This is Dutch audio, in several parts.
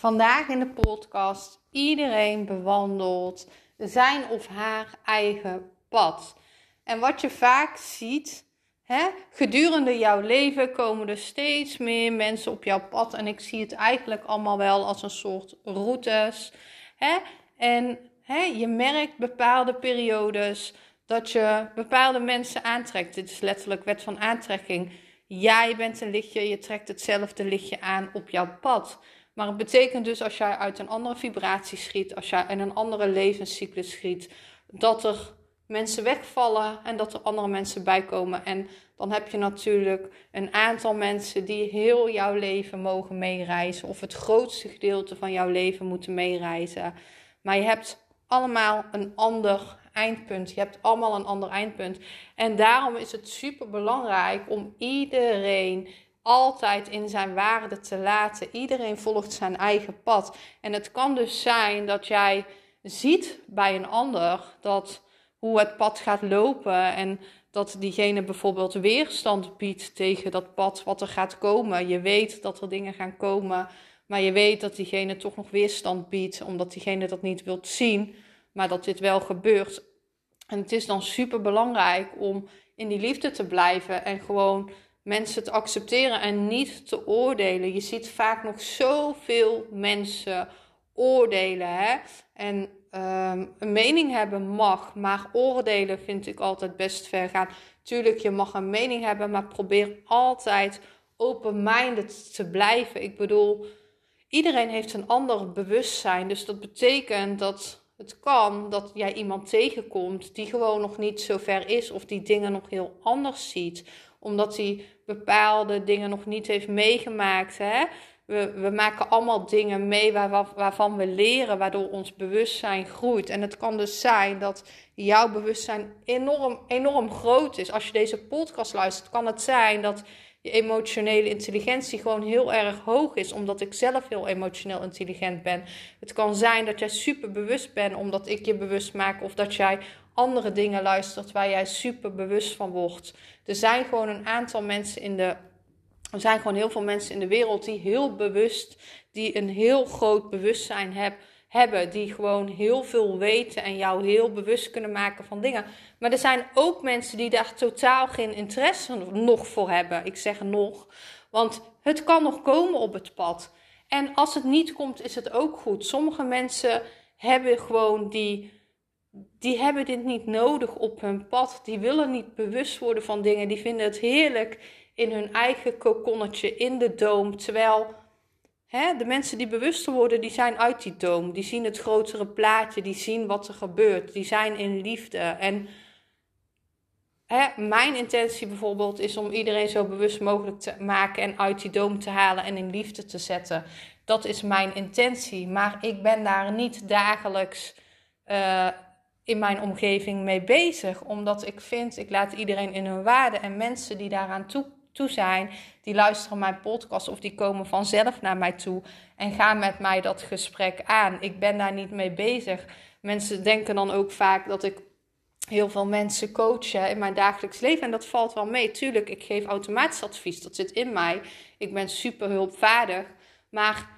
Vandaag in de podcast iedereen bewandelt zijn of haar eigen pad. En wat je vaak ziet, hè, gedurende jouw leven komen er steeds meer mensen op jouw pad. En ik zie het eigenlijk allemaal wel als een soort routes. Hè? En hè, je merkt bepaalde periodes dat je bepaalde mensen aantrekt. Dit is letterlijk wet van aantrekking. Jij bent een lichtje, je trekt hetzelfde lichtje aan op jouw pad. Maar het betekent dus als jij uit een andere vibratie schiet, als jij in een andere levenscyclus schiet, dat er mensen wegvallen en dat er andere mensen bijkomen. En dan heb je natuurlijk een aantal mensen die heel jouw leven mogen meereizen, of het grootste gedeelte van jouw leven moeten meereizen. Maar je hebt allemaal een ander eindpunt. Je hebt allemaal een ander eindpunt. En daarom is het super belangrijk om iedereen altijd in zijn waarde te laten. Iedereen volgt zijn eigen pad. En het kan dus zijn dat jij ziet bij een ander dat hoe het pad gaat lopen en dat diegene bijvoorbeeld weerstand biedt tegen dat pad wat er gaat komen. Je weet dat er dingen gaan komen, maar je weet dat diegene toch nog weerstand biedt omdat diegene dat niet wilt zien, maar dat dit wel gebeurt. En het is dan super belangrijk om in die liefde te blijven en gewoon mensen te accepteren en niet te oordelen. Je ziet vaak nog zoveel mensen oordelen. Hè? En um, een mening hebben mag, maar oordelen vind ik altijd best ver gaan. Tuurlijk, je mag een mening hebben, maar probeer altijd open-minded te blijven. Ik bedoel, iedereen heeft een ander bewustzijn. Dus dat betekent dat het kan dat jij iemand tegenkomt die gewoon nog niet zo ver is of die dingen nog heel anders ziet omdat hij bepaalde dingen nog niet heeft meegemaakt. Hè? We, we maken allemaal dingen mee waar, waarvan we leren, waardoor ons bewustzijn groeit. En het kan dus zijn dat jouw bewustzijn enorm, enorm groot is. Als je deze podcast luistert, kan het zijn dat je emotionele intelligentie gewoon heel erg hoog is, omdat ik zelf heel emotioneel intelligent ben. Het kan zijn dat jij super bewust bent, omdat ik je bewust maak, of dat jij andere dingen luistert waar jij super bewust van wordt. Er zijn gewoon een aantal mensen in de. Er zijn gewoon heel veel mensen in de wereld die heel bewust, die een heel groot bewustzijn hebben hebben, die gewoon heel veel weten en jou heel bewust kunnen maken van dingen. Maar er zijn ook mensen die daar totaal geen interesse nog voor hebben. Ik zeg nog, want het kan nog komen op het pad. En als het niet komt, is het ook goed. Sommige mensen hebben gewoon die die hebben dit niet nodig op hun pad. Die willen niet bewust worden van dingen. Die vinden het heerlijk in hun eigen kokonnetje in de doom. Terwijl de mensen die bewuster worden, die zijn uit die doom. Die zien het grotere plaatje. Die zien wat er gebeurt. Die zijn in liefde. En mijn intentie bijvoorbeeld is om iedereen zo bewust mogelijk te maken en uit die doom te halen en in liefde te zetten. Dat is mijn intentie. Maar ik ben daar niet dagelijks. Uh, in mijn omgeving mee bezig. Omdat ik vind, ik laat iedereen in hun waarde. En mensen die daaraan toe, toe zijn, die luisteren mijn podcast of die komen vanzelf naar mij toe en gaan met mij dat gesprek aan. Ik ben daar niet mee bezig. Mensen denken dan ook vaak dat ik heel veel mensen coachen in mijn dagelijks leven. En dat valt wel mee. Tuurlijk, ik geef automatisch advies. Dat zit in mij. Ik ben super hulpvaardig. Maar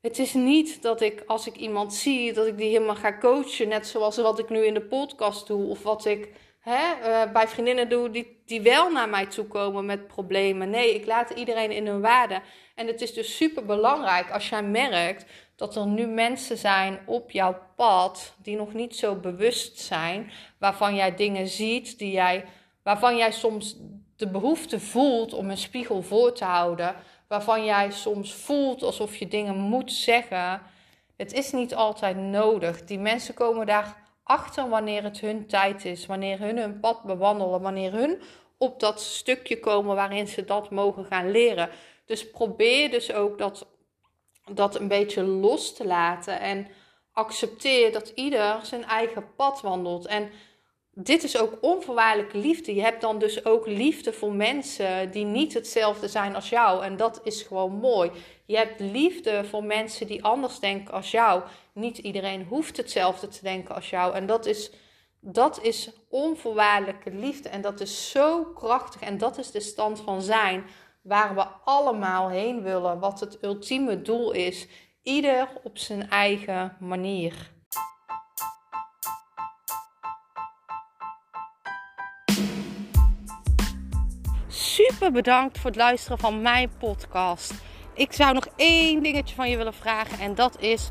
het is niet dat ik, als ik iemand zie, dat ik die helemaal ga coachen. Net zoals wat ik nu in de podcast doe. Of wat ik hè, uh, bij vriendinnen doe die, die wel naar mij toe komen met problemen. Nee, ik laat iedereen in hun waarde. En het is dus super belangrijk als jij merkt dat er nu mensen zijn op jouw pad die nog niet zo bewust zijn. Waarvan jij dingen ziet, die jij, waarvan jij soms de behoefte voelt om een spiegel voor te houden waarvan jij soms voelt alsof je dingen moet zeggen. Het is niet altijd nodig. Die mensen komen daar achter wanneer het hun tijd is, wanneer hun hun pad bewandelen, wanneer hun op dat stukje komen waarin ze dat mogen gaan leren. Dus probeer dus ook dat, dat een beetje los te laten. En accepteer dat ieder zijn eigen pad wandelt. En dit is ook onvoorwaardelijke liefde. Je hebt dan dus ook liefde voor mensen die niet hetzelfde zijn als jou. En dat is gewoon mooi. Je hebt liefde voor mensen die anders denken als jou. Niet iedereen hoeft hetzelfde te denken als jou. En dat is, dat is onvoorwaardelijke liefde. En dat is zo krachtig. En dat is de stand van zijn waar we allemaal heen willen. Wat het ultieme doel is. Ieder op zijn eigen manier. Super bedankt voor het luisteren van mijn podcast. Ik zou nog één dingetje van je willen vragen en dat is: